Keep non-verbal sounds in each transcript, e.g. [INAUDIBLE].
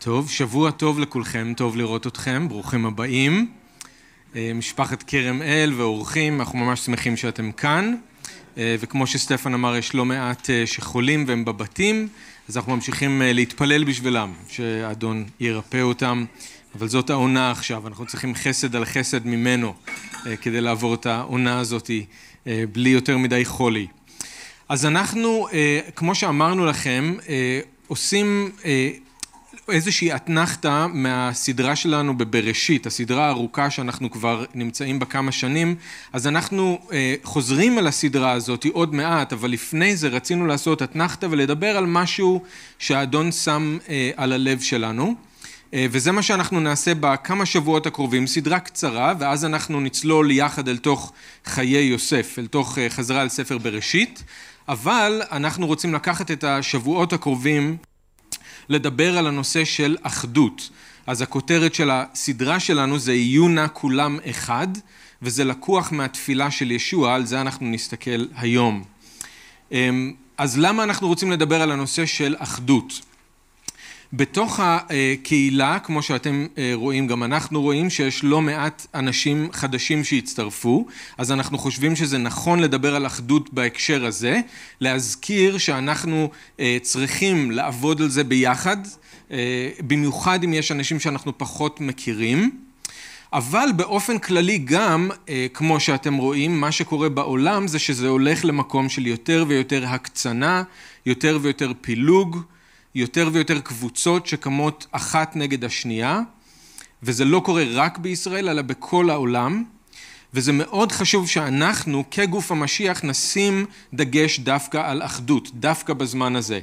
טוב, שבוע טוב לכולכם, טוב לראות אתכם, ברוכים הבאים. אה, משפחת כרם אל ואורחים, אנחנו ממש שמחים שאתם כאן. אה, וכמו שסטפן אמר, יש לא מעט אה, שחולים והם בבתים, אז אנחנו ממשיכים להתפלל בשבילם, שהאדון ירפא אותם. אבל זאת העונה עכשיו, אנחנו צריכים חסד על חסד ממנו כדי לעבור את העונה הזאת בלי יותר מדי חולי. אז אנחנו, כמו שאמרנו לכם, עושים איזושהי אתנחתא מהסדרה שלנו בבראשית, הסדרה הארוכה שאנחנו כבר נמצאים בה כמה שנים, אז אנחנו אה, חוזרים על הסדרה הזאת עוד מעט, אבל לפני זה רצינו לעשות אתנחתא ולדבר על משהו שהאדון שם אה, על הלב שלנו. אה, וזה מה שאנחנו נעשה בכמה שבועות הקרובים, סדרה קצרה, ואז אנחנו נצלול יחד אל תוך חיי יוסף, אל תוך אה, חזרה על ספר בראשית, אבל אנחנו רוצים לקחת את השבועות הקרובים לדבר על הנושא של אחדות. אז הכותרת של הסדרה שלנו זה יהיו נא כולם אחד, וזה לקוח מהתפילה של ישוע, על זה אנחנו נסתכל היום. אמ, אז למה אנחנו רוצים לדבר על הנושא של אחדות? בתוך הקהילה, כמו שאתם אה, רואים, גם אנחנו רואים שיש לא מעט אנשים חדשים שהצטרפו, אז אנחנו חושבים שזה נכון לדבר על אחדות בהקשר הזה, להזכיר שאנחנו אה, צריכים לעבוד על זה ביחד, אה, במיוחד אם יש אנשים שאנחנו פחות מכירים. אבל באופן כללי גם, כמו שאתם רואים, מה שקורה בעולם זה שזה הולך למקום של יותר ויותר הקצנה, יותר ויותר פילוג, יותר ויותר קבוצות שקמות אחת נגד השנייה, וזה לא קורה רק בישראל אלא בכל העולם, וזה מאוד חשוב שאנחנו כגוף המשיח נשים דגש דווקא על אחדות, דווקא בזמן הזה.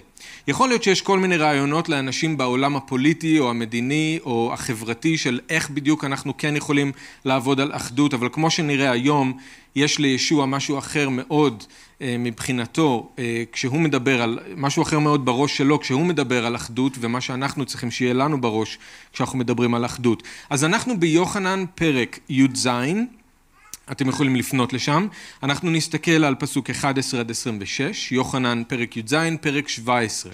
יכול להיות שיש כל מיני רעיונות לאנשים בעולם הפוליטי או המדיני או החברתי של איך בדיוק אנחנו כן יכולים לעבוד על אחדות, אבל כמו שנראה היום, יש לישוע משהו אחר מאוד אה, מבחינתו, אה, כשהוא מדבר על, משהו אחר מאוד בראש שלו, כשהוא מדבר על אחדות, ומה שאנחנו צריכים שיהיה לנו בראש כשאנחנו מדברים על אחדות. אז אנחנו ביוחנן פרק י"ז, אתם יכולים לפנות לשם, אנחנו נסתכל על פסוק 11 עד 26, יוחנן פרק י"ז, פרק 17.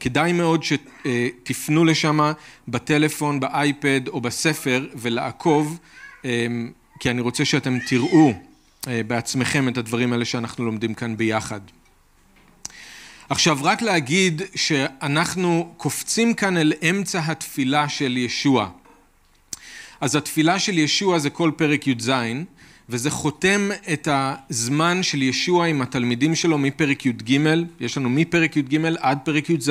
כדאי מאוד שתפנו לשם בטלפון, באייפד או בספר ולעקוב, אה, כי אני רוצה שאתם תראו אה, בעצמכם את הדברים האלה שאנחנו לומדים כאן ביחד. עכשיו רק להגיד שאנחנו קופצים כאן אל אמצע התפילה של ישוע. אז התפילה של ישוע זה כל פרק י"ז וזה חותם את הזמן של ישוע עם התלמידים שלו מפרק י"ג, יש לנו מפרק י"ג עד פרק י"ז,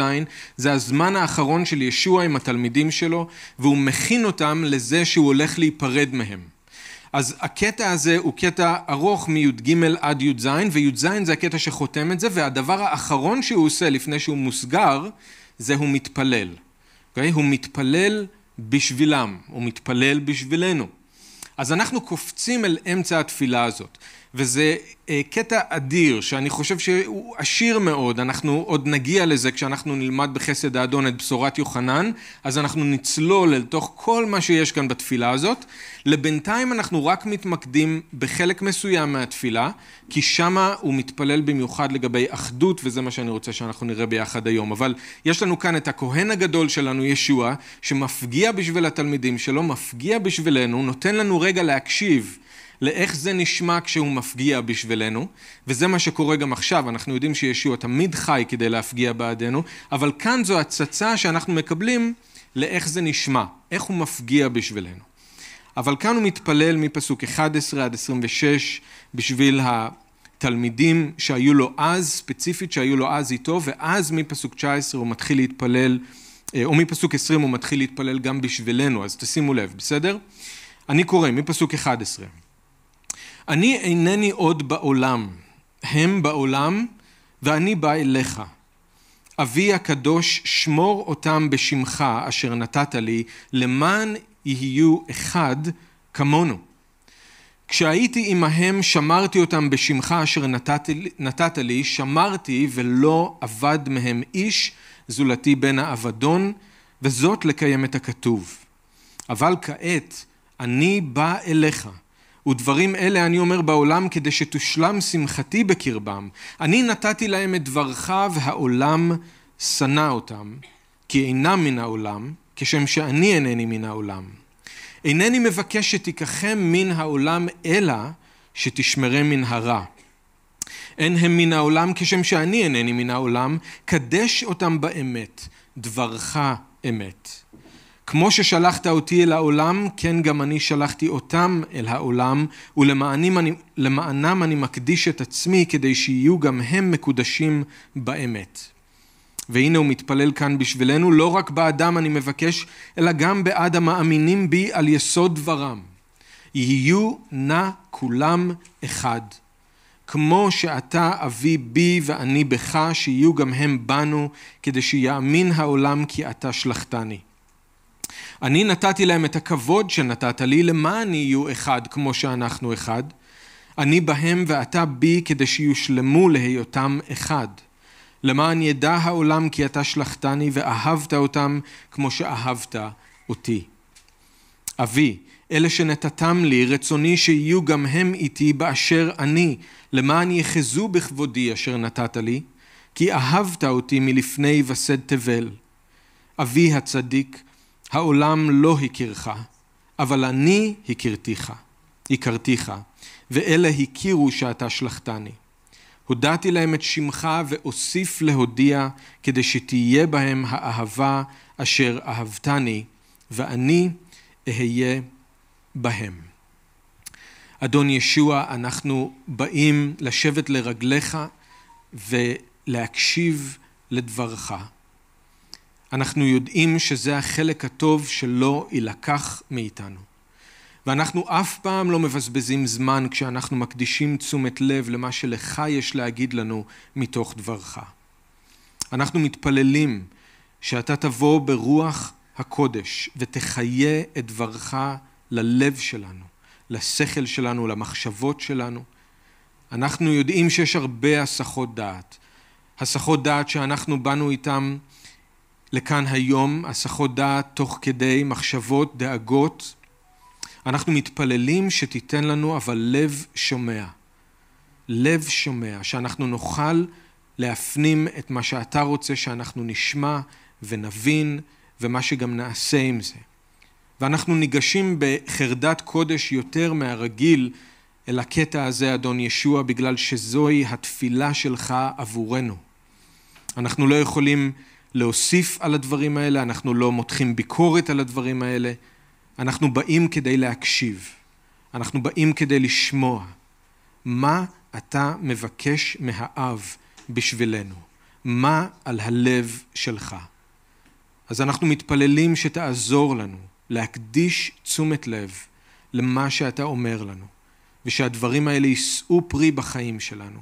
זה הזמן האחרון של ישוע עם התלמידים שלו והוא מכין אותם לזה שהוא הולך להיפרד מהם. אז הקטע הזה הוא קטע ארוך מי"ג עד י"ז, וי"ז זה הקטע שחותם את זה, והדבר האחרון שהוא עושה לפני שהוא מוסגר, זה הוא מתפלל. Okay? אוקיי? הוא מתפלל בשבילם, הוא מתפלל בשבילנו. אז אנחנו קופצים אל אמצע התפילה הזאת. וזה אה, קטע אדיר שאני חושב שהוא עשיר מאוד, אנחנו עוד נגיע לזה כשאנחנו נלמד בחסד האדון את בשורת יוחנן, אז אנחנו נצלול אל תוך כל מה שיש כאן בתפילה הזאת. לבינתיים אנחנו רק מתמקדים בחלק מסוים מהתפילה, כי שמה הוא מתפלל במיוחד לגבי אחדות, וזה מה שאני רוצה שאנחנו נראה ביחד היום. אבל יש לנו כאן את הכהן הגדול שלנו, ישוע, שמפגיע בשביל התלמידים שלו, מפגיע בשבילנו, נותן לנו רגע להקשיב. לאיך זה נשמע כשהוא מפגיע בשבילנו, וזה מה שקורה גם עכשיו, אנחנו יודעים שישוע תמיד חי כדי להפגיע בעדנו, אבל כאן זו הצצה שאנחנו מקבלים לאיך זה נשמע, איך הוא מפגיע בשבילנו. אבל כאן הוא מתפלל מפסוק 11 עד 26 בשביל התלמידים שהיו לו אז, ספציפית שהיו לו אז איתו, ואז מפסוק 19 הוא מתחיל להתפלל, אה, או מפסוק 20 הוא מתחיל להתפלל גם בשבילנו, אז תשימו לב, בסדר? אני קורא מפסוק 11. אני אינני עוד בעולם, הם בעולם ואני בא אליך. אבי הקדוש, שמור אותם בשמך אשר נתת לי, למען יהיו אחד כמונו. כשהייתי עמהם שמרתי אותם בשמך אשר נתת, נתת לי, שמרתי ולא אבד מהם איש זולתי בן האבדון, וזאת לקיים את הכתוב. אבל כעת אני בא אליך, ודברים אלה אני אומר בעולם כדי שתושלם שמחתי בקרבם. אני נתתי להם את דברך והעולם שנא אותם, כי אינם מן העולם, כשם שאני אינני מן העולם. אינני מבקש שתיקחם מן העולם, אלא שתשמרם מן הרע. אין הם מן העולם כשם שאני אינני מן העולם, קדש אותם באמת, דברך אמת. כמו ששלחת אותי אל העולם, כן גם אני שלחתי אותם אל העולם, ולמענם אני מקדיש את עצמי כדי שיהיו גם הם מקודשים באמת. והנה הוא מתפלל כאן בשבילנו, לא רק באדם אני מבקש, אלא גם בעד המאמינים בי על יסוד דברם. יהיו נא כולם אחד. כמו שאתה אבי בי ואני בך, שיהיו גם הם בנו, כדי שיאמין העולם כי אתה שלחתני. אני נתתי להם את הכבוד שנתת לי, למען יהיו אחד כמו שאנחנו אחד. אני בהם ואתה בי, כדי שיושלמו להיותם אחד. למען ידע העולם כי אתה שלחתני ואהבת אותם כמו שאהבת אותי. אבי, אלה שנתתם לי, רצוני שיהיו גם הם איתי באשר אני, למען יחזו בכבודי אשר נתת לי, כי אהבת אותי מלפני היווסד תבל. אבי הצדיק, העולם לא הכירך, אבל אני הכרתיך, הכרתיך, ואלה הכירו שאתה שלחתני. הודעתי להם את שמך ואוסיף להודיע כדי שתהיה בהם האהבה אשר אהבתני ואני אהיה בהם. אדון ישוע, אנחנו באים לשבת לרגליך ולהקשיב לדברך. אנחנו יודעים שזה החלק הטוב שלא יילקח מאיתנו. ואנחנו אף פעם לא מבזבזים זמן כשאנחנו מקדישים תשומת לב למה שלך יש להגיד לנו מתוך דברך. אנחנו מתפללים שאתה תבוא ברוח הקודש ותחיה את דברך ללב שלנו, לשכל שלנו, למחשבות שלנו. אנחנו יודעים שיש הרבה הסחות דעת. הסחות דעת שאנחנו באנו איתם לכאן היום, הסחות דעת תוך כדי מחשבות, דאגות, אנחנו מתפללים שתיתן לנו אבל לב שומע. לב שומע, שאנחנו נוכל להפנים את מה שאתה רוצה שאנחנו נשמע ונבין ומה שגם נעשה עם זה. ואנחנו ניגשים בחרדת קודש יותר מהרגיל אל הקטע הזה, אדון ישוע, בגלל שזוהי התפילה שלך עבורנו. אנחנו לא יכולים להוסיף על הדברים האלה, אנחנו לא מותחים ביקורת על הדברים האלה, אנחנו באים כדי להקשיב, אנחנו באים כדי לשמוע. מה אתה מבקש מהאב בשבילנו? מה על הלב שלך? אז אנחנו מתפללים שתעזור לנו להקדיש תשומת לב למה שאתה אומר לנו, ושהדברים האלה יישאו פרי בחיים שלנו.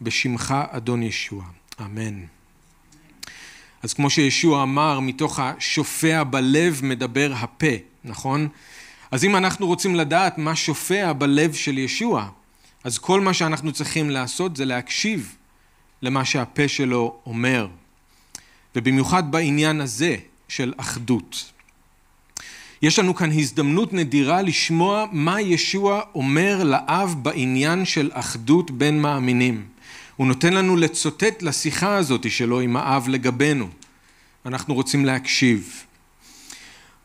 בשמך אדון ישוע. אמן. אז כמו שישוע אמר, מתוך השופע בלב מדבר הפה, נכון? אז אם אנחנו רוצים לדעת מה שופע בלב של ישוע, אז כל מה שאנחנו צריכים לעשות זה להקשיב למה שהפה שלו אומר. ובמיוחד בעניין הזה של אחדות. יש לנו כאן הזדמנות נדירה לשמוע מה ישוע אומר לאב בעניין של אחדות בין מאמינים. הוא נותן לנו לצוטט לשיחה הזאת שלו עם האב לגבינו. אנחנו רוצים להקשיב.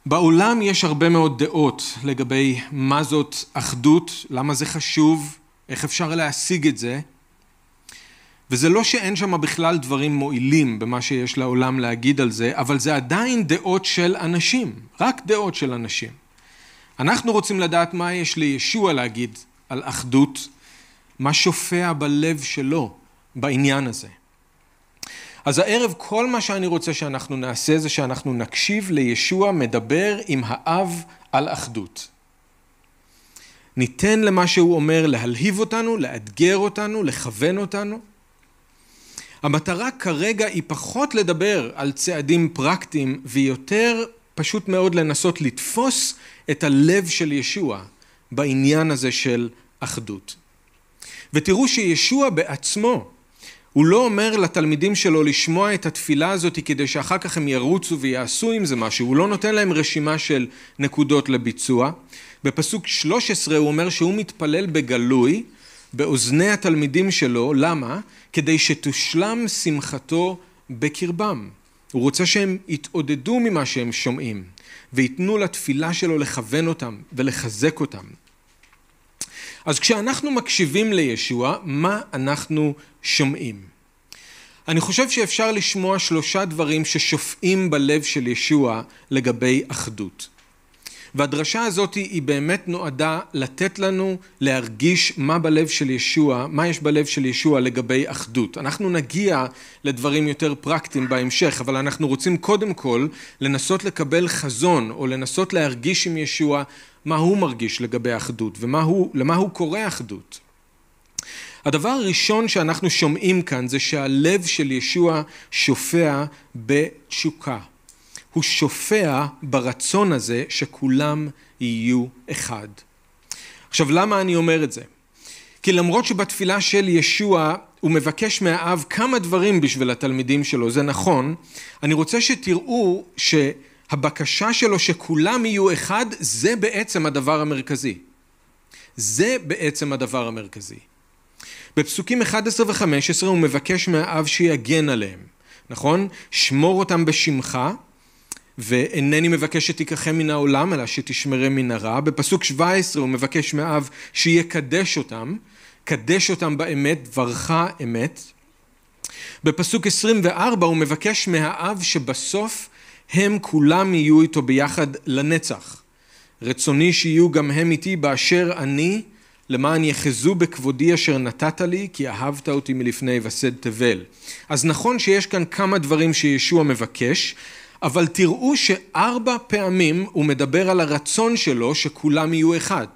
בעולם יש הרבה מאוד דעות לגבי מה זאת אחדות, למה זה חשוב, איך אפשר להשיג את זה. וזה לא שאין שם בכלל דברים מועילים במה שיש לעולם להגיד על זה, אבל זה עדיין דעות של אנשים, רק דעות של אנשים. אנחנו רוצים לדעת מה יש לישוע להגיד על אחדות, מה שופע בלב שלו בעניין הזה. אז הערב כל מה שאני רוצה שאנחנו נעשה זה שאנחנו נקשיב לישוע מדבר עם האב על אחדות. ניתן למה שהוא אומר להלהיב אותנו, לאתגר אותנו, לכוון אותנו. המטרה כרגע היא פחות לדבר על צעדים פרקטיים ויותר פשוט מאוד לנסות לתפוס את הלב של ישוע בעניין הזה של אחדות. ותראו שישוע בעצמו הוא לא אומר לתלמידים שלו לשמוע את התפילה הזאת כדי שאחר כך הם ירוצו ויעשו עם זה משהו, הוא לא נותן להם רשימה של נקודות לביצוע. בפסוק 13 הוא אומר שהוא מתפלל בגלוי באוזני התלמידים שלו, למה? כדי שתושלם שמחתו בקרבם. הוא רוצה שהם יתעודדו ממה שהם שומעים, וייתנו לתפילה שלו לכוון אותם ולחזק אותם. אז כשאנחנו מקשיבים לישוע, מה אנחנו שומעים? אני חושב שאפשר לשמוע שלושה דברים ששופעים בלב של ישוע לגבי אחדות. והדרשה הזאת היא באמת נועדה לתת לנו להרגיש מה בלב של ישוע, מה יש בלב של ישוע לגבי אחדות. אנחנו נגיע לדברים יותר פרקטיים בהמשך, אבל אנחנו רוצים קודם כל לנסות לקבל חזון, או לנסות להרגיש עם ישוע מה הוא מרגיש לגבי אחדות, ולמה הוא קורא אחדות. הדבר הראשון שאנחנו שומעים כאן זה שהלב של ישוע שופע בתשוקה. הוא שופע ברצון הזה שכולם יהיו אחד. עכשיו למה אני אומר את זה? כי למרות שבתפילה של ישוע הוא מבקש מהאב כמה דברים בשביל התלמידים שלו, זה נכון, אני רוצה שתראו שהבקשה שלו שכולם יהיו אחד, זה בעצם הדבר המרכזי. זה בעצם הדבר המרכזי. בפסוקים 11 ו-15 הוא מבקש מהאב שיגן עליהם, נכון? שמור אותם בשמך ואינני מבקש שתיקחם מן העולם אלא שתשמרם מן הרע. בפסוק 17 הוא מבקש מאב שיקדש אותם, קדש אותם באמת, דברך אמת. בפסוק 24 הוא מבקש מהאב שבסוף הם כולם יהיו איתו ביחד לנצח. רצוני שיהיו גם הם איתי באשר אני למען יחזו בכבודי אשר נתת לי, כי אהבת אותי מלפני וסד תבל. אז נכון שיש כאן כמה דברים שישוע מבקש, אבל תראו שארבע פעמים הוא מדבר על הרצון שלו שכולם יהיו אחד.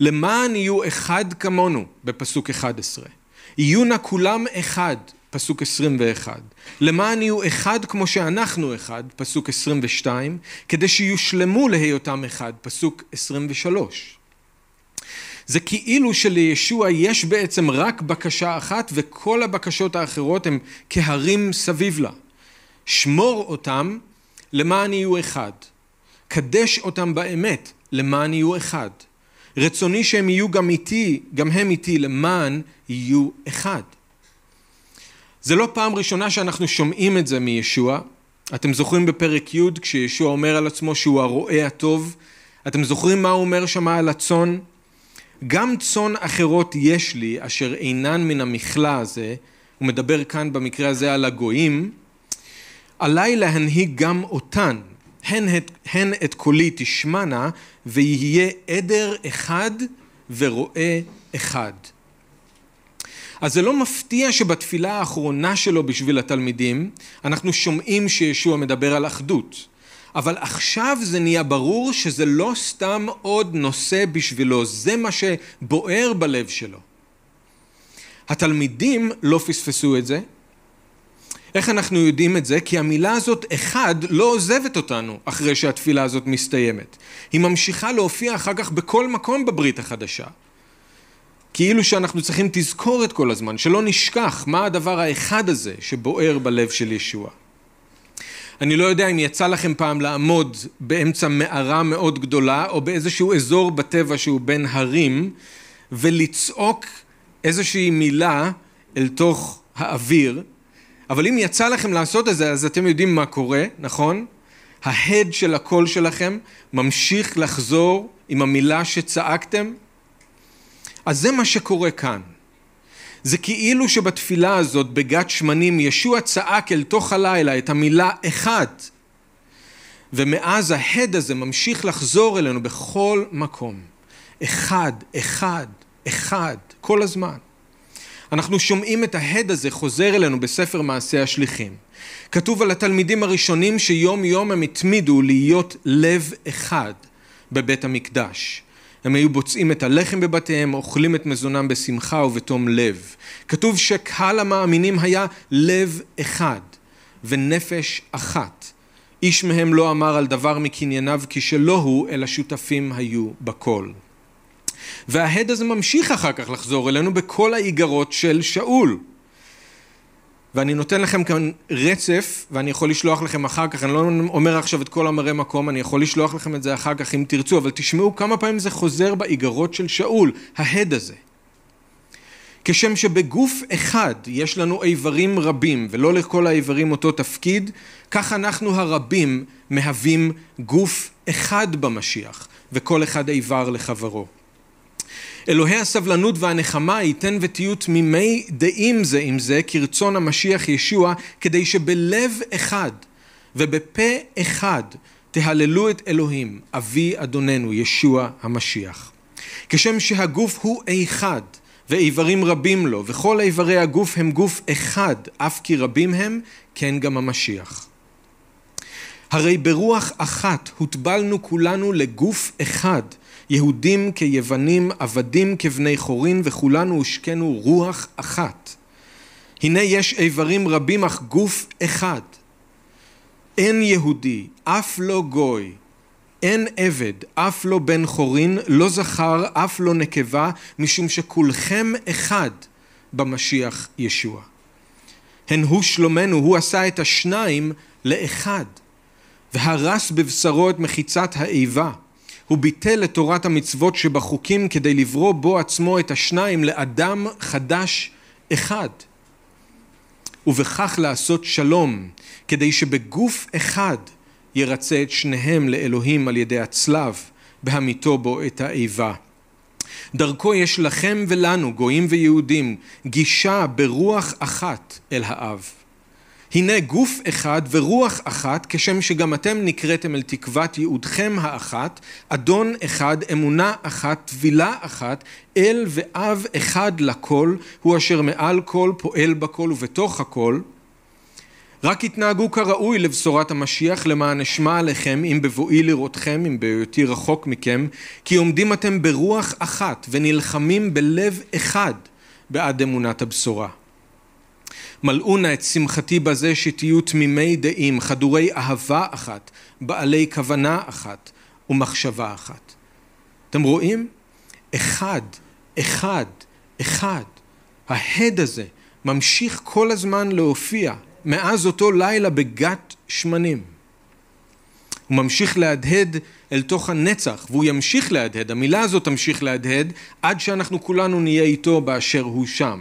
למען יהיו אחד כמונו, בפסוק 11. יהיו נא כולם אחד, פסוק 21. למען יהיו אחד כמו שאנחנו אחד, פסוק 22, כדי שיושלמו להיותם אחד, פסוק 23. זה כאילו שלישוע יש בעצם רק בקשה אחת וכל הבקשות האחרות הן כהרים סביב לה. שמור אותם למען יהיו אחד. קדש אותם באמת למען יהיו אחד. רצוני שהם יהיו גם איתי, גם הם איתי, למען יהיו אחד. זה לא פעם ראשונה שאנחנו שומעים את זה מישוע. אתם זוכרים בפרק י' כשישוע אומר על עצמו שהוא הרועה הטוב? אתם זוכרים מה הוא אומר שם על הצאן? גם צאן אחרות יש לי אשר אינן מן המכלה הזה, הוא מדבר כאן במקרה הזה על הגויים, עליי להנהיג גם אותן, הן את, הן את קולי תשמענה, ויהיה עדר אחד ורועה אחד. אז זה לא מפתיע שבתפילה האחרונה שלו בשביל התלמידים, אנחנו שומעים שישוע מדבר על אחדות. אבל עכשיו זה נהיה ברור שזה לא סתם עוד נושא בשבילו, זה מה שבוער בלב שלו. התלמידים לא פספסו את זה. איך אנחנו יודעים את זה? כי המילה הזאת אחד לא עוזבת אותנו אחרי שהתפילה הזאת מסתיימת. היא ממשיכה להופיע אחר כך בכל מקום בברית החדשה. כאילו שאנחנו צריכים תזכורת כל הזמן, שלא נשכח מה הדבר האחד הזה שבוער בלב של ישוע. אני לא יודע אם יצא לכם פעם לעמוד באמצע מערה מאוד גדולה או באיזשהו אזור בטבע שהוא בין הרים ולצעוק איזושהי מילה אל תוך האוויר. אבל אם יצא לכם לעשות את זה אז אתם יודעים מה קורה, נכון? ההד של הקול שלכם ממשיך לחזור עם המילה שצעקתם. אז זה מה שקורה כאן זה כאילו שבתפילה הזאת בגת שמנים ישוע צעק אל תוך הלילה את המילה אחד ומאז ההד הזה ממשיך לחזור אלינו בכל מקום אחד, אחד, אחד, כל הזמן אנחנו שומעים את ההד הזה חוזר אלינו בספר מעשי השליחים. כתוב על התלמידים הראשונים שיום יום הם התמידו להיות לב אחד בבית המקדש. הם היו בוצעים את הלחם בבתיהם, אוכלים את מזונם בשמחה ובתום לב. כתוב שקהל המאמינים היה לב אחד ונפש אחת. איש מהם לא אמר על דבר מקנייניו כי שלא הוא, אלא שותפים היו בכל. וההד הזה ממשיך אחר כך לחזור אלינו בכל האיגרות של שאול. ואני נותן לכם כאן רצף, ואני יכול לשלוח לכם אחר כך, אני לא אומר עכשיו את כל המראה מקום, אני יכול לשלוח לכם את זה אחר כך אם תרצו, אבל תשמעו כמה פעמים זה חוזר באיגרות של שאול, ההד הזה. כשם שבגוף אחד יש לנו איברים רבים ולא לכל האיברים אותו תפקיד, כך אנחנו הרבים מהווים גוף אחד במשיח וכל אחד איבר לחברו. אלוהי הסבלנות והנחמה ייתן ותהיו תמימי דעים זה עם זה כרצון המשיח ישוע כדי שבלב אחד ובפה אחד תהללו את אלוהים אבי אדוננו ישוע המשיח. כשם שהגוף הוא אחד ואיברים רבים לו וכל איברי הגוף הם גוף אחד אף כי רבים הם כן גם המשיח. הרי ברוח אחת הוטבלנו כולנו לגוף אחד יהודים כיוונים, עבדים כבני חורין, וכולנו הושקנו רוח אחת. הנה יש איברים רבים אך גוף אחד. אין יהודי, אף לא גוי, אין עבד, אף לא בן חורין, לא זכר, אף לא נקבה, משום שכולכם אחד במשיח ישוע. הן הוא שלומנו, הוא עשה את השניים לאחד, והרס בבשרו את מחיצת האיבה. הוא ביטל את תורת המצוות שבחוקים כדי לברוא בו עצמו את השניים לאדם חדש אחד. ובכך לעשות שלום, כדי שבגוף אחד ירצה את שניהם לאלוהים על ידי הצלב, בהמיתו בו את האיבה. דרכו יש לכם ולנו, גויים ויהודים, גישה ברוח אחת אל האב. הנה גוף אחד ורוח אחת, כשם שגם אתם נקראתם אל תקוות ייעודכם האחת, אדון אחד, אמונה אחת, טבילה אחת, אל ואב אחד לכל, הוא אשר מעל כל, פועל בכל ובתוך הכל. רק התנהגו כראוי לבשורת המשיח למען אשמע עליכם אם בבואי לראותכם אם בהיותי רחוק מכם כי עומדים אתם ברוח אחת ונלחמים בלב אחד בעד אמונת הבשורה. מלאו נא את שמחתי בזה שתהיו תמימי דעים, חדורי אהבה אחת, בעלי כוונה אחת ומחשבה אחת. אתם רואים? אחד, אחד, אחד. ההד הזה ממשיך כל הזמן להופיע מאז אותו לילה בגת שמנים. הוא ממשיך להדהד אל תוך הנצח, והוא ימשיך להדהד, המילה הזאת תמשיך להדהד עד שאנחנו כולנו נהיה איתו באשר הוא שם.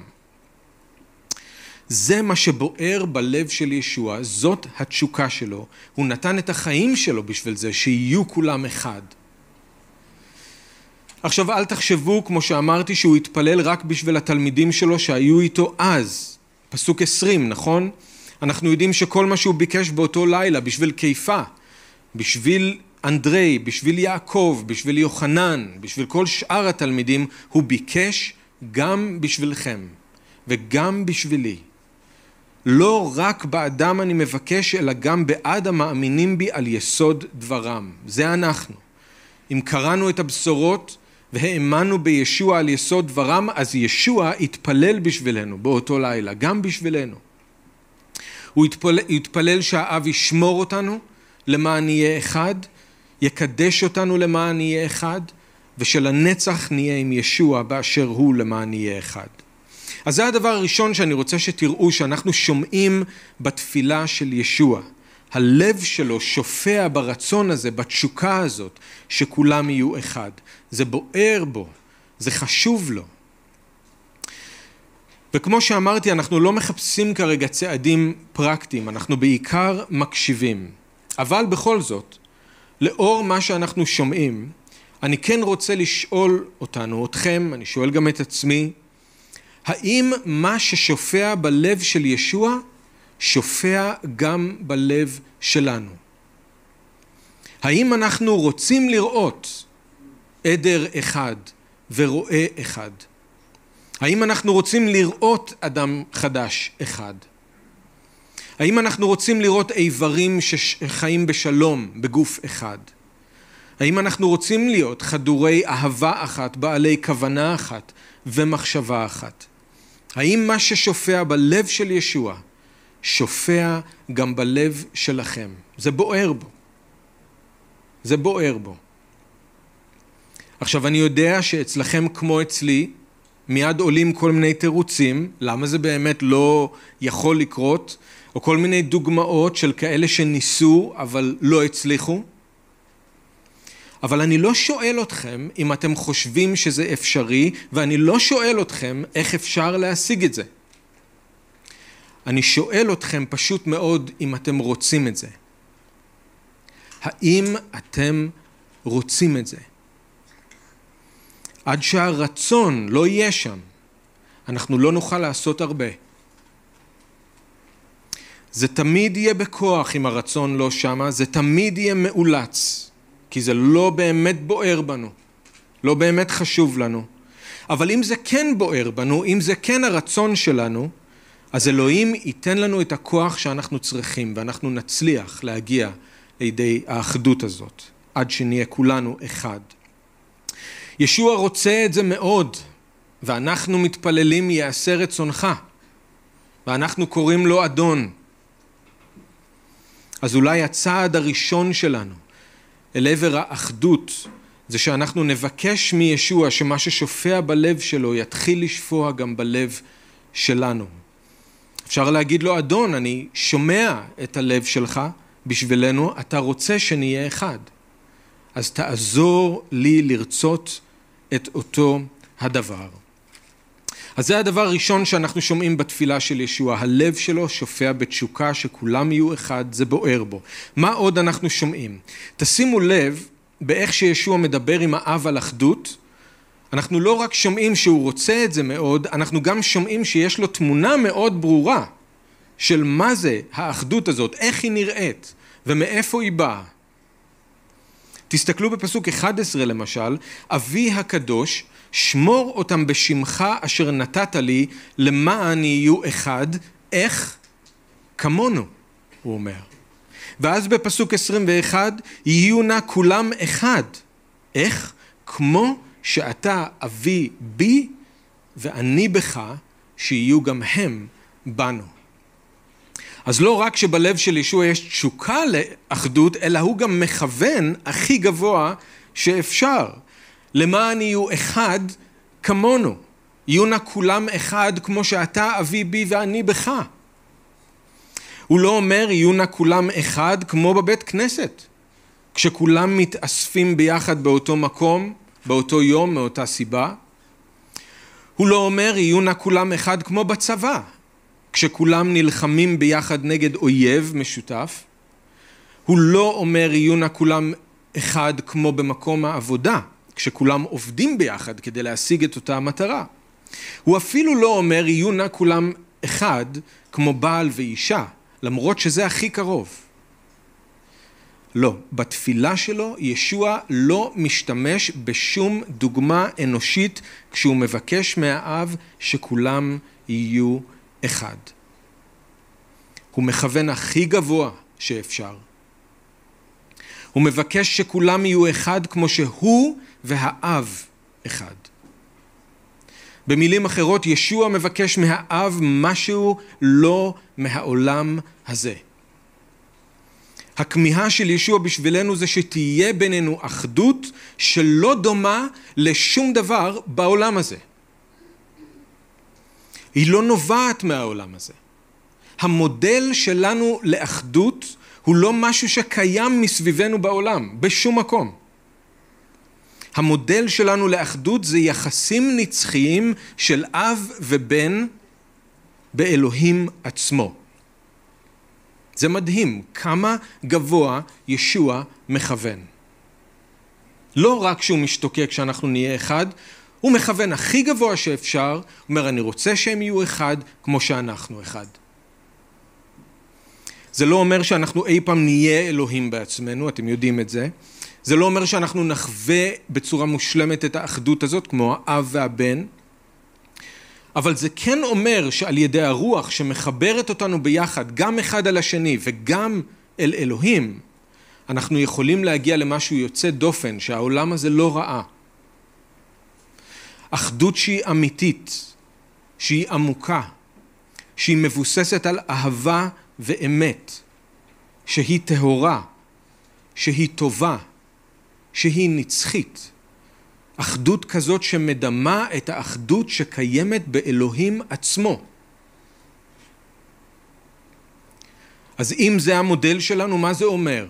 זה מה שבוער בלב של ישוע, זאת התשוקה שלו. הוא נתן את החיים שלו בשביל זה, שיהיו כולם אחד. עכשיו אל תחשבו, כמו שאמרתי, שהוא התפלל רק בשביל התלמידים שלו שהיו איתו אז. פסוק עשרים, נכון? אנחנו יודעים שכל מה שהוא ביקש באותו לילה, בשביל קיפה, בשביל אנדרי, בשביל יעקב, בשביל יוחנן, בשביל כל שאר התלמידים, הוא ביקש גם בשבילכם וגם בשבילי. לא רק באדם אני מבקש, אלא גם בעד המאמינים בי על יסוד דברם. זה אנחנו. אם קראנו את הבשורות והאמנו בישוע על יסוד דברם, אז ישוע התפלל בשבילנו באותו לילה, גם בשבילנו. הוא התפלל, התפלל שהאב ישמור אותנו למען נהיה אחד, יקדש אותנו למען נהיה אחד, ושלנצח נהיה עם ישוע באשר הוא למען נהיה אחד. אז זה הדבר הראשון שאני רוצה שתראו שאנחנו שומעים בתפילה של ישוע. הלב שלו שופע ברצון הזה, בתשוקה הזאת, שכולם יהיו אחד. זה בוער בו, זה חשוב לו. וכמו שאמרתי, אנחנו לא מחפשים כרגע צעדים פרקטיים, אנחנו בעיקר מקשיבים. אבל בכל זאת, לאור מה שאנחנו שומעים, אני כן רוצה לשאול אותנו, אתכם, אני שואל גם את עצמי, האם מה ששופע בלב של ישוע שופע גם בלב שלנו? האם אנחנו רוצים לראות עדר אחד ורועה אחד? האם אנחנו רוצים לראות אדם חדש אחד? האם אנחנו רוצים לראות איברים שחיים בשלום בגוף אחד? האם אנחנו רוצים להיות חדורי אהבה אחת, בעלי כוונה אחת ומחשבה אחת? האם מה ששופע בלב של ישוע שופע גם בלב שלכם? זה בוער בו. זה בוער בו. עכשיו אני יודע שאצלכם כמו אצלי מיד עולים כל מיני תירוצים למה זה באמת לא יכול לקרות או כל מיני דוגמאות של כאלה שניסו אבל לא הצליחו אבל אני לא שואל אתכם אם אתם חושבים שזה אפשרי, ואני לא שואל אתכם איך אפשר להשיג את זה. אני שואל אתכם פשוט מאוד אם אתם רוצים את זה. האם אתם רוצים את זה? עד שהרצון לא יהיה שם, אנחנו לא נוכל לעשות הרבה. זה תמיד יהיה בכוח אם הרצון לא שמה, זה תמיד יהיה מאולץ, כי זה לא באמת בוער בנו, לא באמת חשוב לנו. אבל אם זה כן בוער בנו, אם זה כן הרצון שלנו, אז אלוהים ייתן לנו את הכוח שאנחנו צריכים, ואנחנו נצליח להגיע לידי האחדות הזאת, עד שנהיה כולנו אחד. ישוע רוצה את זה מאוד, ואנחנו מתפללים יעשה רצונך, ואנחנו קוראים לו אדון. אז אולי הצעד הראשון שלנו אל עבר האחדות זה שאנחנו נבקש מישוע שמה ששופע בלב שלו יתחיל לשפוע גם בלב שלנו. אפשר להגיד לו, אדון, אני שומע את הלב שלך בשבילנו, אתה רוצה שנהיה אחד. אז תעזור לי לרצות את אותו הדבר. אז זה הדבר הראשון שאנחנו שומעים בתפילה של ישוע, הלב שלו שופע בתשוקה שכולם יהיו אחד, זה בוער בו. מה עוד אנחנו שומעים? תשימו לב באיך שישוע מדבר עם האב על אחדות, אנחנו לא רק שומעים שהוא רוצה את זה מאוד, אנחנו גם שומעים שיש לו תמונה מאוד ברורה של מה זה האחדות הזאת, איך היא נראית ומאיפה היא באה. תסתכלו בפסוק 11 למשל, אבי הקדוש שמור אותם בשמך אשר נתת לי למען יהיו אחד, איך? כמונו, הוא אומר. ואז בפסוק 21, יהיו נא כולם אחד. איך? כמו שאתה אבי בי ואני בך, שיהיו גם הם בנו. אז לא רק שבלב של ישוע יש תשוקה לאחדות, אלא הוא גם מכוון הכי גבוה שאפשר. למען יהיו אחד כמונו. יהיו נא כולם אחד כמו שאתה אבי בי ואני בך. הוא לא אומר יהיו נא כולם אחד כמו בבית כנסת. כשכולם מתאספים ביחד באותו מקום, באותו יום, מאותה סיבה. הוא לא אומר יהיו נא כולם אחד כמו בצבא, כשכולם נלחמים ביחד נגד אויב משותף. הוא לא אומר יהיו נא כולם אחד כמו במקום העבודה, כשכולם עובדים ביחד כדי להשיג את אותה המטרה. הוא אפילו לא אומר יהיו נא כולם אחד כמו בעל ואישה, למרות שזה הכי קרוב. לא, בתפילה שלו ישוע לא משתמש בשום דוגמה אנושית כשהוא מבקש מהאב שכולם יהיו אחד. הוא מכוון הכי גבוה שאפשר. הוא מבקש שכולם יהיו אחד כמו שהוא והאב אחד. במילים אחרות, ישוע מבקש מהאב משהו לא מהעולם הזה. הכמיהה של ישוע בשבילנו זה שתהיה בינינו אחדות שלא דומה לשום דבר בעולם הזה. היא לא נובעת מהעולם הזה. המודל שלנו לאחדות הוא לא משהו שקיים מסביבנו בעולם, בשום מקום. המודל שלנו לאחדות זה יחסים נצחיים של אב ובן באלוהים עצמו. זה מדהים כמה גבוה ישוע מכוון. לא רק שהוא משתוקק כשאנחנו נהיה אחד, הוא מכוון הכי גבוה שאפשר, הוא אומר אני רוצה שהם יהיו אחד כמו שאנחנו אחד. זה לא אומר שאנחנו אי פעם נהיה אלוהים בעצמנו, אתם יודעים את זה. זה לא אומר שאנחנו נחווה בצורה מושלמת את האחדות הזאת, כמו האב והבן. אבל זה כן אומר שעל ידי הרוח שמחברת אותנו ביחד, גם אחד על השני וגם אל אלוהים, אנחנו יכולים להגיע למשהו יוצא דופן שהעולם הזה לא ראה. אחדות שהיא אמיתית, שהיא עמוקה, שהיא מבוססת על אהבה ואמת, שהיא טהורה, שהיא טובה, שהיא נצחית. אחדות כזאת שמדמה את האחדות שקיימת באלוהים עצמו. אז אם זה המודל שלנו, מה זה אומר?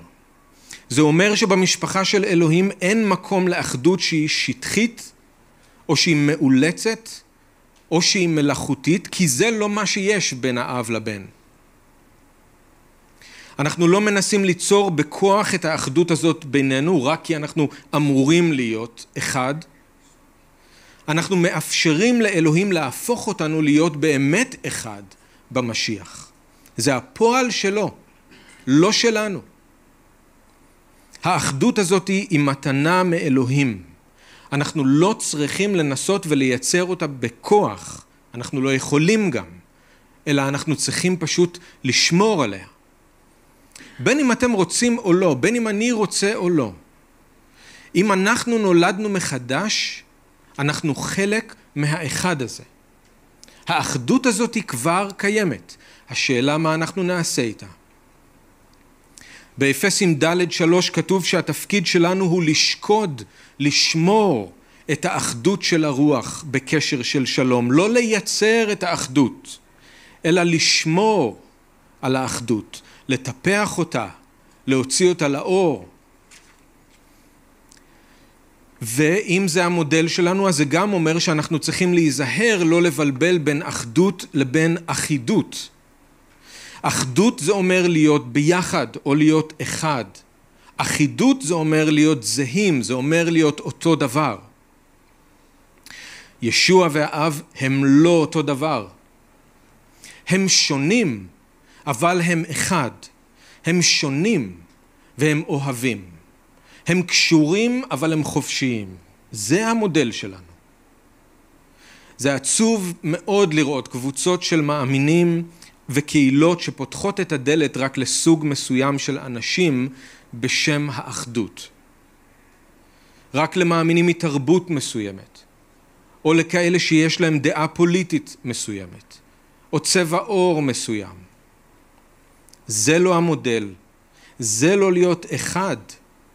זה אומר שבמשפחה של אלוהים אין מקום לאחדות שהיא שטחית, או שהיא מאולצת, או שהיא מלאכותית, כי זה לא מה שיש בין האב לבן. אנחנו לא מנסים ליצור בכוח את האחדות הזאת בינינו, רק כי אנחנו אמורים להיות אחד. אנחנו מאפשרים לאלוהים להפוך אותנו להיות באמת אחד במשיח. זה הפועל שלו, לא שלנו. האחדות הזאת היא מתנה מאלוהים. אנחנו לא צריכים לנסות ולייצר אותה בכוח, אנחנו לא יכולים גם, אלא אנחנו צריכים פשוט לשמור עליה. בין אם אתם רוצים או לא, בין אם אני רוצה או לא. אם אנחנו נולדנו מחדש, אנחנו חלק מהאחד הזה. האחדות הזאת היא כבר קיימת, השאלה מה אנחנו נעשה איתה. באפסים ד' שלוש כתוב שהתפקיד שלנו הוא לשקוד, לשמור את האחדות של הרוח בקשר של שלום, לא לייצר את האחדות, אלא לשמור על האחדות, לטפח אותה, להוציא אותה לאור. ואם זה המודל שלנו, אז זה גם אומר שאנחנו צריכים להיזהר לא לבלבל בין אחדות לבין אחידות. אחדות זה אומר להיות ביחד או להיות אחד. אחידות זה אומר להיות זהים, זה אומר להיות אותו דבר. ישוע והאב הם לא אותו דבר. הם שונים, אבל הם אחד. הם שונים והם אוהבים. הם קשורים אבל הם חופשיים. זה המודל שלנו. זה עצוב מאוד לראות קבוצות של מאמינים וקהילות שפותחות את הדלת רק לסוג מסוים של אנשים בשם האחדות. רק למאמינים מתרבות מסוימת, או לכאלה שיש להם דעה פוליטית מסוימת, או צבע עור מסוים. זה לא המודל, זה לא להיות אחד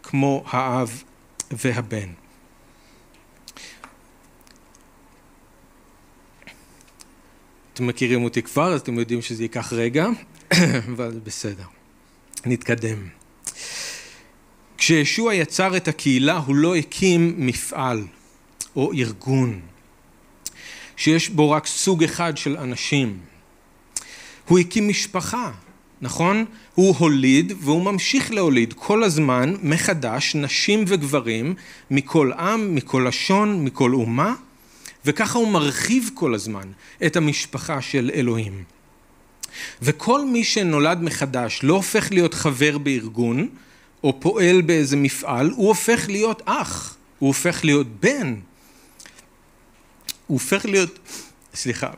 כמו האב והבן. אתם מכירים אותי כבר, אז אתם יודעים שזה ייקח רגע, [COUGHS] אבל בסדר. נתקדם. כשישוע יצר את הקהילה, הוא לא הקים מפעל או ארגון, שיש בו רק סוג אחד של אנשים. הוא הקים משפחה, נכון? הוא הוליד והוא ממשיך להוליד כל הזמן מחדש נשים וגברים מכל עם, מכל לשון, מכל אומה, וככה הוא מרחיב כל הזמן את המשפחה של אלוהים. וכל מי שנולד מחדש לא הופך להיות חבר בארגון או פועל באיזה מפעל, הוא הופך להיות אח, הוא הופך להיות בן. הוא הופך להיות, סליחה,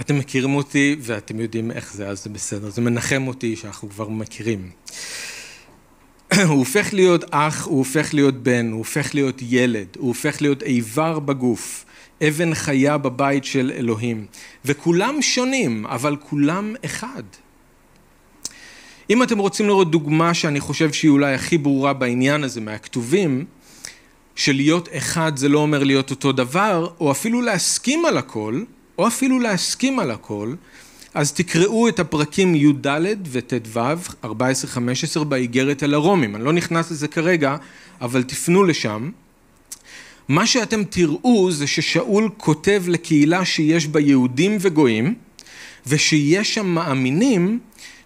אתם מכירים אותי ואתם יודעים איך זה, אז זה בסדר, זה מנחם אותי שאנחנו כבר מכירים. [CLEARS THROAT] הוא הופך להיות אח, הוא הופך להיות בן, הוא הופך להיות ילד, הוא הופך להיות איבר בגוף, אבן חיה בבית של אלוהים. וכולם שונים, אבל כולם אחד. אם אתם רוצים לראות דוגמה שאני חושב שהיא אולי הכי ברורה בעניין הזה מהכתובים, שלהיות אחד זה לא אומר להיות אותו דבר, או אפילו להסכים על הכל, או אפילו להסכים על הכל, אז תקראו את הפרקים י"ד וט"ו, 14-15 באיגרת אל הרומים. אני לא נכנס לזה כרגע, אבל תפנו לשם. מה שאתם תראו זה ששאול כותב לקהילה שיש בה יהודים וגויים, ושיש שם מאמינים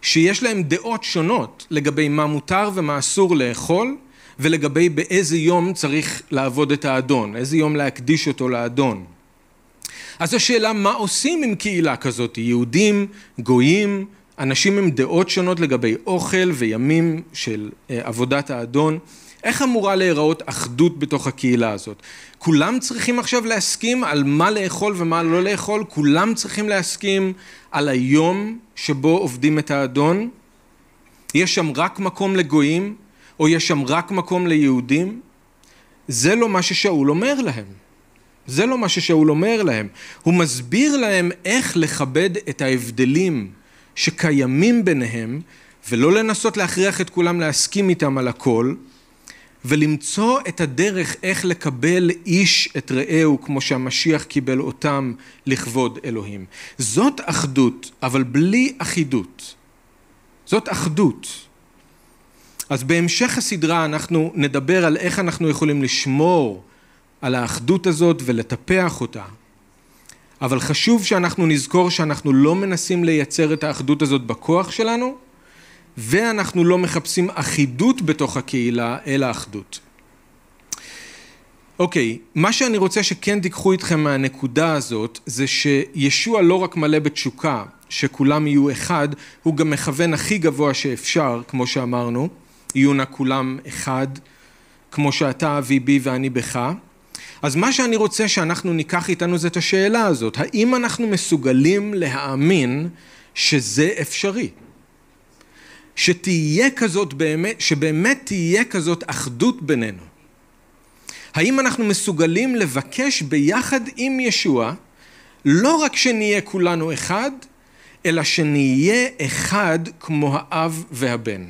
שיש להם דעות שונות לגבי מה מותר ומה אסור לאכול, ולגבי באיזה יום צריך לעבוד את האדון, איזה יום להקדיש אותו לאדון. אז השאלה מה עושים עם קהילה כזאת, יהודים, גויים, אנשים עם דעות שונות לגבי אוכל וימים של אה, עבודת האדון, איך אמורה להיראות אחדות בתוך הקהילה הזאת? כולם צריכים עכשיו להסכים על מה לאכול ומה לא לאכול? כולם צריכים להסכים על היום שבו עובדים את האדון? יש שם רק מקום לגויים? או יש שם רק מקום ליהודים? זה לא מה ששאול אומר להם. זה לא מה ששאול אומר להם. הוא מסביר להם איך לכבד את ההבדלים שקיימים ביניהם, ולא לנסות להכריח את כולם להסכים איתם על הכל, ולמצוא את הדרך איך לקבל איש את רעהו כמו שהמשיח קיבל אותם לכבוד אלוהים. זאת אחדות, אבל בלי אחידות. זאת אחדות. אז בהמשך הסדרה אנחנו נדבר על איך אנחנו יכולים לשמור על האחדות הזאת ולטפח אותה. אבל חשוב שאנחנו נזכור שאנחנו לא מנסים לייצר את האחדות הזאת בכוח שלנו, ואנחנו לא מחפשים אחידות בתוך הקהילה, אלא אחדות. אוקיי, מה שאני רוצה שכן תיקחו איתכם מהנקודה הזאת, זה שישוע לא רק מלא בתשוקה, שכולם יהיו אחד, הוא גם מכוון הכי גבוה שאפשר, כמו שאמרנו, יהיו נא כולם אחד, כמו שאתה אבי בי ואני בך. אז מה שאני רוצה שאנחנו ניקח איתנו זה את השאלה הזאת, האם אנחנו מסוגלים להאמין שזה אפשרי? שתהיה כזאת באמת, שבאמת תהיה כזאת אחדות בינינו. האם אנחנו מסוגלים לבקש ביחד עם ישוע לא רק שנהיה כולנו אחד, אלא שנהיה אחד כמו האב והבן.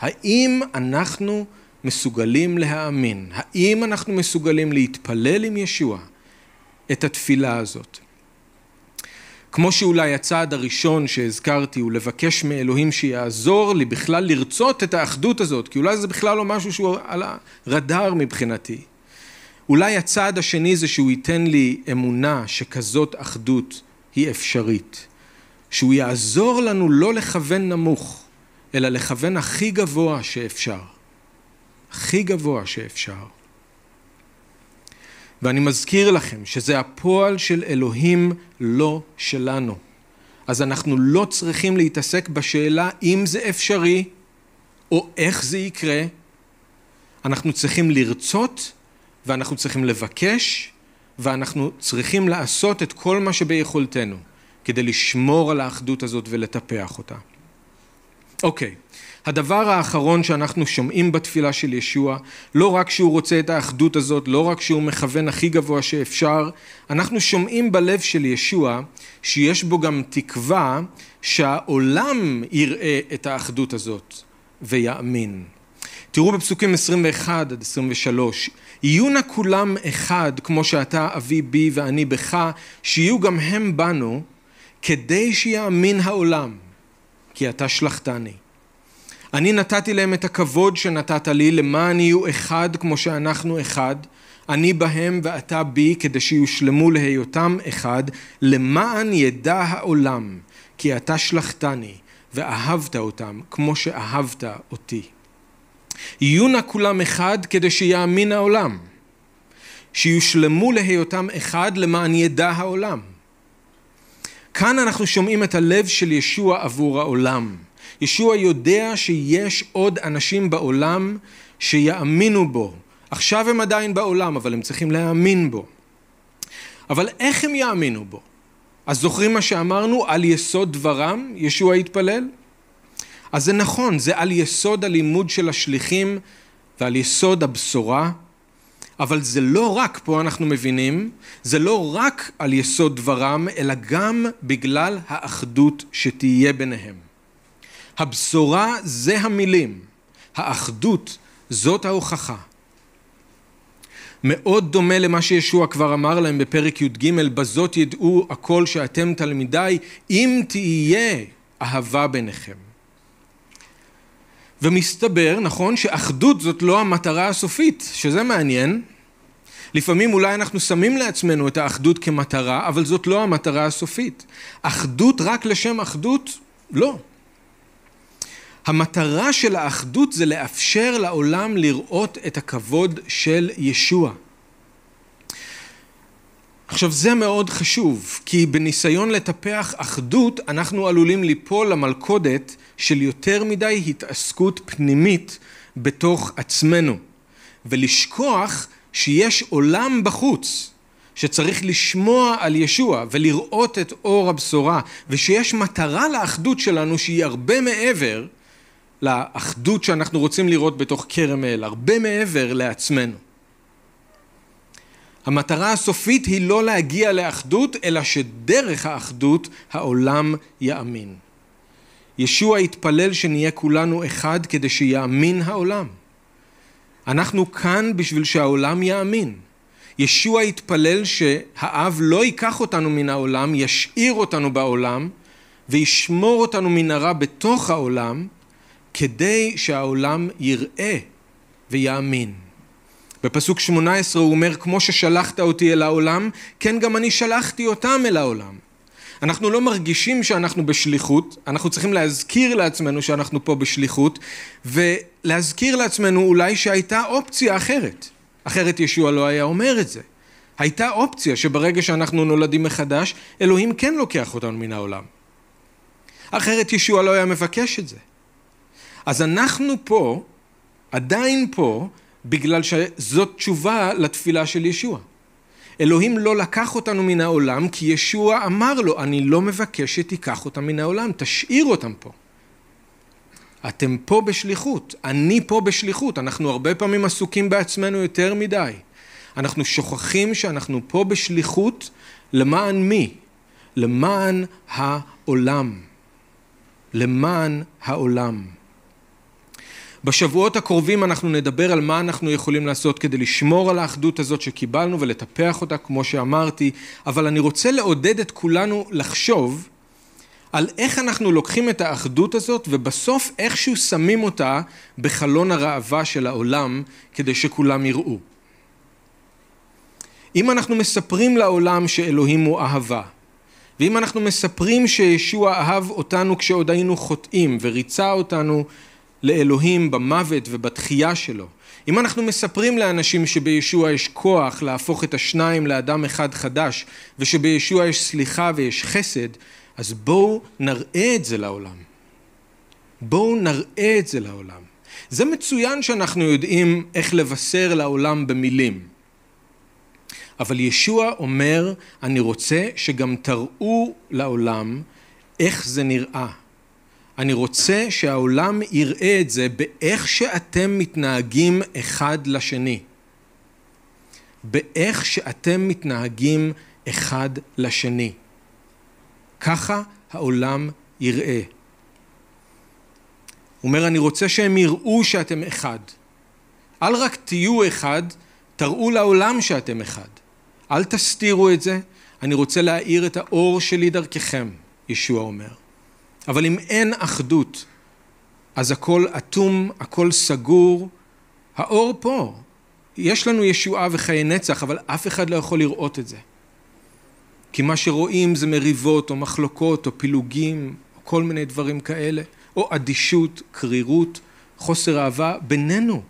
האם אנחנו מסוגלים להאמין? האם אנחנו מסוגלים להתפלל עם ישוע את התפילה הזאת? כמו שאולי הצעד הראשון שהזכרתי הוא לבקש מאלוהים שיעזור לי בכלל לרצות את האחדות הזאת, כי אולי זה בכלל לא משהו שהוא על הרדאר מבחינתי. אולי הצעד השני זה שהוא ייתן לי אמונה שכזאת אחדות היא אפשרית. שהוא יעזור לנו לא לכוון נמוך, אלא לכוון הכי גבוה שאפשר. הכי גבוה שאפשר. ואני מזכיר לכם שזה הפועל של אלוהים, לא שלנו. אז אנחנו לא צריכים להתעסק בשאלה אם זה אפשרי או איך זה יקרה. אנחנו צריכים לרצות ואנחנו צריכים לבקש ואנחנו צריכים לעשות את כל מה שביכולתנו כדי לשמור על האחדות הזאת ולטפח אותה. אוקיי, הדבר האחרון שאנחנו שומעים בתפילה של ישוע, לא רק שהוא רוצה את האחדות הזאת, לא רק שהוא מכוון הכי גבוה שאפשר, אנחנו שומעים בלב של ישוע שיש בו גם תקווה שהעולם יראה את האחדות הזאת ויאמין. תראו בפסוקים 21 עד 23, יהיו נא כולם אחד כמו שאתה אבי בי ואני בך, שיהיו גם הם בנו, כדי שיאמין העולם, כי אתה שלחתני. אני נתתי להם את הכבוד שנתת לי, למען יהיו אחד כמו שאנחנו אחד, אני בהם ואתה בי, כדי שיושלמו להיותם אחד, למען ידע העולם, כי אתה שלחתני, ואהבת אותם כמו שאהבת אותי. יהיו נא כולם אחד כדי שיאמין העולם, שיושלמו להיותם אחד למען ידע העולם. כאן אנחנו שומעים את הלב של ישוע עבור העולם. ישוע יודע שיש עוד אנשים בעולם שיאמינו בו. עכשיו הם עדיין בעולם, אבל הם צריכים להאמין בו. אבל איך הם יאמינו בו? אז זוכרים מה שאמרנו על יסוד דברם? ישוע התפלל? אז זה נכון, זה על יסוד הלימוד של השליחים ועל יסוד הבשורה, אבל זה לא רק, פה אנחנו מבינים, זה לא רק על יסוד דברם, אלא גם בגלל האחדות שתהיה ביניהם. הבשורה זה המילים, האחדות זאת ההוכחה. מאוד דומה למה שישוע כבר אמר להם בפרק י"ג, בזאת ידעו הכל שאתם תלמידיי, אם תהיה אהבה ביניכם. ומסתבר, נכון, שאחדות זאת לא המטרה הסופית, שזה מעניין. לפעמים אולי אנחנו שמים לעצמנו את האחדות כמטרה, אבל זאת לא המטרה הסופית. אחדות רק לשם אחדות? לא. המטרה של האחדות זה לאפשר לעולם לראות את הכבוד של ישוע. עכשיו זה מאוד חשוב, כי בניסיון לטפח אחדות אנחנו עלולים ליפול למלכודת של יותר מדי התעסקות פנימית בתוך עצמנו, ולשכוח שיש עולם בחוץ שצריך לשמוע על ישוע ולראות את אור הבשורה, ושיש מטרה לאחדות שלנו שהיא הרבה מעבר לאחדות שאנחנו רוצים לראות בתוך כרם אל, הרבה מעבר לעצמנו. המטרה הסופית היא לא להגיע לאחדות, אלא שדרך האחדות העולם יאמין. ישוע התפלל שנהיה כולנו אחד כדי שיאמין העולם. אנחנו כאן בשביל שהעולם יאמין. ישוע התפלל שהאב לא ייקח אותנו מן העולם, ישאיר אותנו בעולם וישמור אותנו מן הרע בתוך העולם, כדי שהעולם יראה ויאמין. בפסוק 18 הוא אומר, כמו ששלחת אותי אל העולם, כן גם אני שלחתי אותם אל העולם. אנחנו לא מרגישים שאנחנו בשליחות, אנחנו צריכים להזכיר לעצמנו שאנחנו פה בשליחות, ולהזכיר לעצמנו אולי שהייתה אופציה אחרת. אחרת ישוע לא היה אומר את זה. הייתה אופציה שברגע שאנחנו נולדים מחדש, אלוהים כן לוקח אותנו מן העולם. אחרת ישוע לא היה מבקש את זה. אז אנחנו פה, עדיין פה, בגלל שזאת תשובה לתפילה של ישוע. אלוהים לא לקח אותנו מן העולם כי ישוע אמר לו, אני לא מבקש שתיקח אותם מן העולם, תשאיר אותם פה. אתם פה בשליחות, אני פה בשליחות, אנחנו הרבה פעמים עסוקים בעצמנו יותר מדי. אנחנו שוכחים שאנחנו פה בשליחות למען מי? למען העולם. למען העולם. בשבועות הקרובים אנחנו נדבר על מה אנחנו יכולים לעשות כדי לשמור על האחדות הזאת שקיבלנו ולטפח אותה כמו שאמרתי, אבל אני רוצה לעודד את כולנו לחשוב על איך אנחנו לוקחים את האחדות הזאת ובסוף איכשהו שמים אותה בחלון הראווה של העולם כדי שכולם יראו. אם אנחנו מספרים לעולם שאלוהים הוא אהבה, ואם אנחנו מספרים שישוע אהב אותנו כשעוד היינו חוטאים וריצה אותנו לאלוהים במוות ובתחייה שלו. אם אנחנו מספרים לאנשים שבישוע יש כוח להפוך את השניים לאדם אחד חדש ושבישוע יש סליחה ויש חסד, אז בואו נראה את זה לעולם. בואו נראה את זה לעולם. זה מצוין שאנחנו יודעים איך לבשר לעולם במילים. אבל ישוע אומר, אני רוצה שגם תראו לעולם איך זה נראה. אני רוצה שהעולם יראה את זה באיך שאתם מתנהגים אחד לשני. באיך שאתם מתנהגים אחד לשני. ככה העולם יראה. הוא אומר, אני רוצה שהם יראו שאתם אחד. אל רק תהיו אחד, תראו לעולם שאתם אחד. אל תסתירו את זה, אני רוצה להאיר את האור שלי דרככם, ישוע אומר. אבל אם אין אחדות, אז הכל אטום, הכל סגור. האור פה. יש לנו ישועה וחיי נצח, אבל אף אחד לא יכול לראות את זה. כי מה שרואים זה מריבות או מחלוקות או פילוגים או כל מיני דברים כאלה, או אדישות, קרירות, חוסר אהבה בינינו.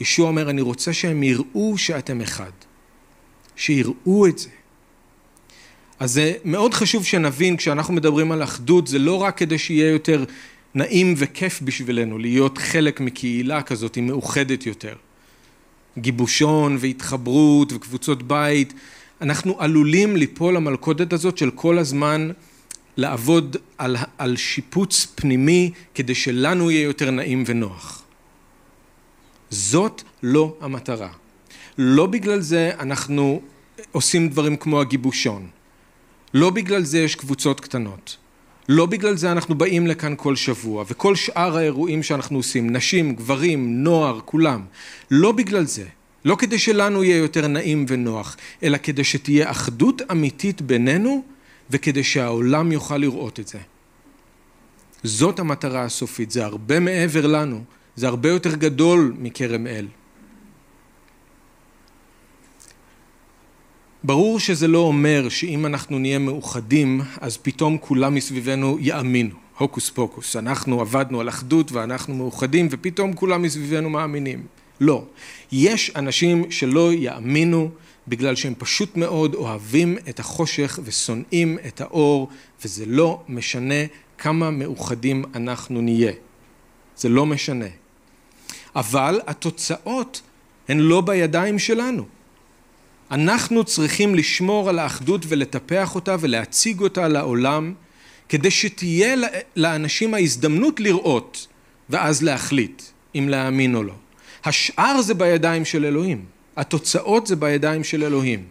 ישוע אומר, אני רוצה שהם יראו שאתם אחד. שיראו את זה. אז זה מאוד חשוב שנבין כשאנחנו מדברים על אחדות זה לא רק כדי שיהיה יותר נעים וכיף בשבילנו להיות חלק מקהילה כזאת מאוחדת יותר. גיבושון והתחברות וקבוצות בית אנחנו עלולים ליפול למלכודת הזאת של כל הזמן לעבוד על, על שיפוץ פנימי כדי שלנו יהיה יותר נעים ונוח. זאת לא המטרה. לא בגלל זה אנחנו עושים דברים כמו הגיבושון. לא בגלל זה יש קבוצות קטנות. לא בגלל זה אנחנו באים לכאן כל שבוע, וכל שאר האירועים שאנחנו עושים, נשים, גברים, נוער, כולם. לא בגלל זה. לא כדי שלנו יהיה יותר נעים ונוח, אלא כדי שתהיה אחדות אמיתית בינינו, וכדי שהעולם יוכל לראות את זה. זאת המטרה הסופית, זה הרבה מעבר לנו, זה הרבה יותר גדול מכרם אל. ברור שזה לא אומר שאם אנחנו נהיה מאוחדים, אז פתאום כולם מסביבנו יאמינו. הוקוס פוקוס. אנחנו עבדנו על אחדות ואנחנו מאוחדים ופתאום כולם מסביבנו מאמינים. לא. יש אנשים שלא יאמינו בגלל שהם פשוט מאוד אוהבים את החושך ושונאים את האור וזה לא משנה כמה מאוחדים אנחנו נהיה. זה לא משנה. אבל התוצאות הן לא בידיים שלנו. אנחנו צריכים לשמור על האחדות ולטפח אותה ולהציג אותה לעולם כדי שתהיה לאנשים ההזדמנות לראות ואז להחליט אם להאמין או לא. השאר זה בידיים של אלוהים, התוצאות זה בידיים של אלוהים.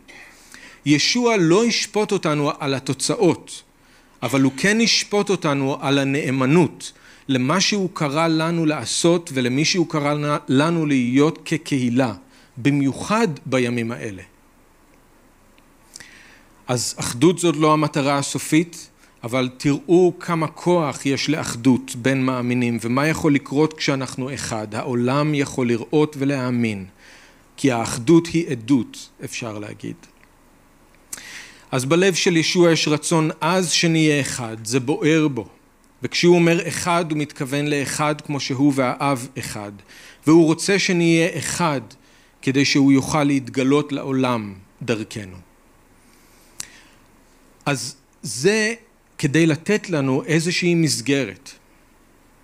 ישוע לא ישפוט אותנו על התוצאות, אבל הוא כן ישפוט אותנו על הנאמנות למה שהוא קרא לנו לעשות ולמי שהוא קרא לנו להיות כקהילה, במיוחד בימים האלה. אז אחדות זאת לא המטרה הסופית, אבל תראו כמה כוח יש לאחדות בין מאמינים ומה יכול לקרות כשאנחנו אחד. העולם יכול לראות ולהאמין, כי האחדות היא עדות, אפשר להגיד. אז בלב של ישוע יש רצון עז שנהיה אחד, זה בוער בו. וכשהוא אומר אחד הוא מתכוון לאחד כמו שהוא והאב אחד. והוא רוצה שנהיה אחד כדי שהוא יוכל להתגלות לעולם דרכנו. אז זה כדי לתת לנו איזושהי מסגרת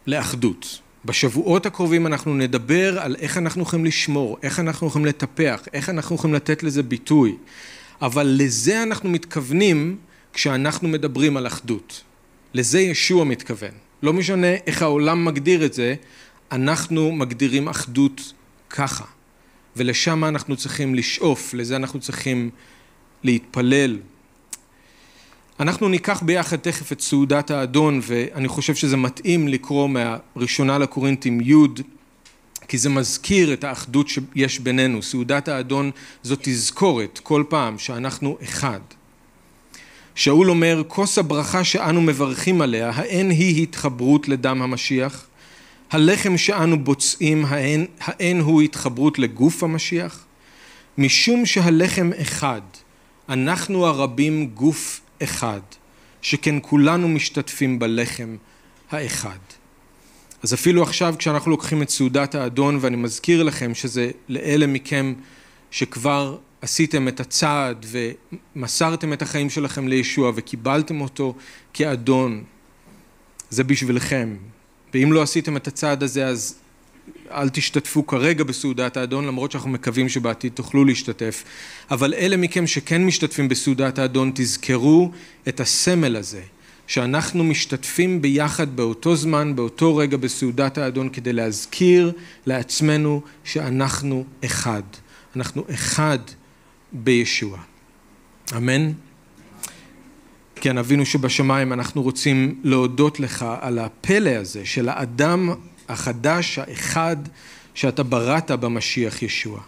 לאחדות. בשבועות הקרובים אנחנו נדבר על איך אנחנו יכולים לשמור, איך אנחנו יכולים לטפח, איך אנחנו יכולים לתת לזה ביטוי. אבל לזה אנחנו מתכוונים כשאנחנו מדברים על אחדות. לזה ישוע מתכוון. לא משנה איך העולם מגדיר את זה, אנחנו מגדירים אחדות ככה. ולשם אנחנו צריכים לשאוף, לזה אנחנו צריכים להתפלל. אנחנו ניקח ביחד תכף את סעודת האדון, ואני חושב שזה מתאים לקרוא מהראשונה לקורינטים י', כי זה מזכיר את האחדות שיש בינינו. סעודת האדון זאת תזכורת כל פעם שאנחנו אחד. שאול אומר, כוס הברכה שאנו מברכים עליה, האין היא התחברות לדם המשיח? הלחם שאנו בוצעים, האין, האין הוא התחברות לגוף המשיח? משום שהלחם אחד, אנחנו הרבים גוף אחד, שכן כולנו משתתפים בלחם האחד. אז אפילו עכשיו כשאנחנו לוקחים את סעודת האדון, ואני מזכיר לכם שזה לאלה מכם שכבר עשיתם את הצעד ומסרתם את החיים שלכם לישוע וקיבלתם אותו כאדון, זה בשבילכם. ואם לא עשיתם את הצעד הזה אז אל תשתתפו כרגע בסעודת האדון למרות שאנחנו מקווים שבעתיד תוכלו להשתתף אבל אלה מכם שכן משתתפים בסעודת האדון תזכרו את הסמל הזה שאנחנו משתתפים ביחד באותו זמן באותו רגע בסעודת האדון כדי להזכיר לעצמנו שאנחנו אחד אנחנו אחד בישוע. אמן? כן, אבינו שבשמיים, אנחנו רוצים להודות לך על הפלא הזה של האדם החדש, האחד, שאתה בראת במשיח ישוע.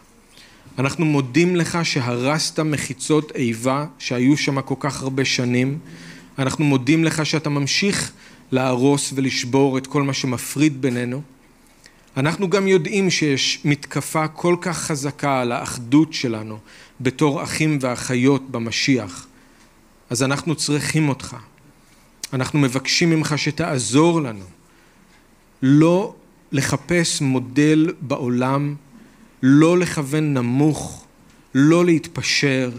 אנחנו מודים לך שהרסת מחיצות איבה שהיו שם כל כך הרבה שנים. אנחנו מודים לך שאתה ממשיך להרוס ולשבור את כל מה שמפריד בינינו. אנחנו גם יודעים שיש מתקפה כל כך חזקה על האחדות שלנו בתור אחים ואחיות במשיח. אז אנחנו צריכים אותך. אנחנו מבקשים ממך שתעזור לנו לא לחפש מודל בעולם, לא לכוון נמוך, לא להתפשר.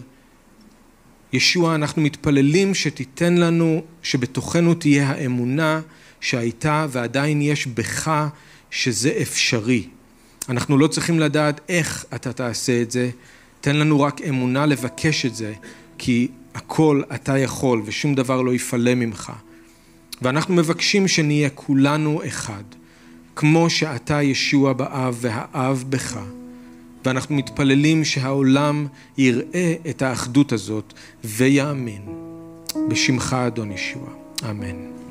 ישוע, אנחנו מתפללים שתיתן לנו, שבתוכנו תהיה האמונה שהייתה ועדיין יש בך שזה אפשרי. אנחנו לא צריכים לדעת איך אתה תעשה את זה, תן לנו רק אמונה לבקש את זה, כי הכל אתה יכול ושום דבר לא יפלא ממך. ואנחנו מבקשים שנהיה כולנו אחד, כמו שאתה ישוע באב והאב בך. ואנחנו מתפללים שהעולם יראה את האחדות הזאת ויאמין. בשמך אדון ישוע. אמן.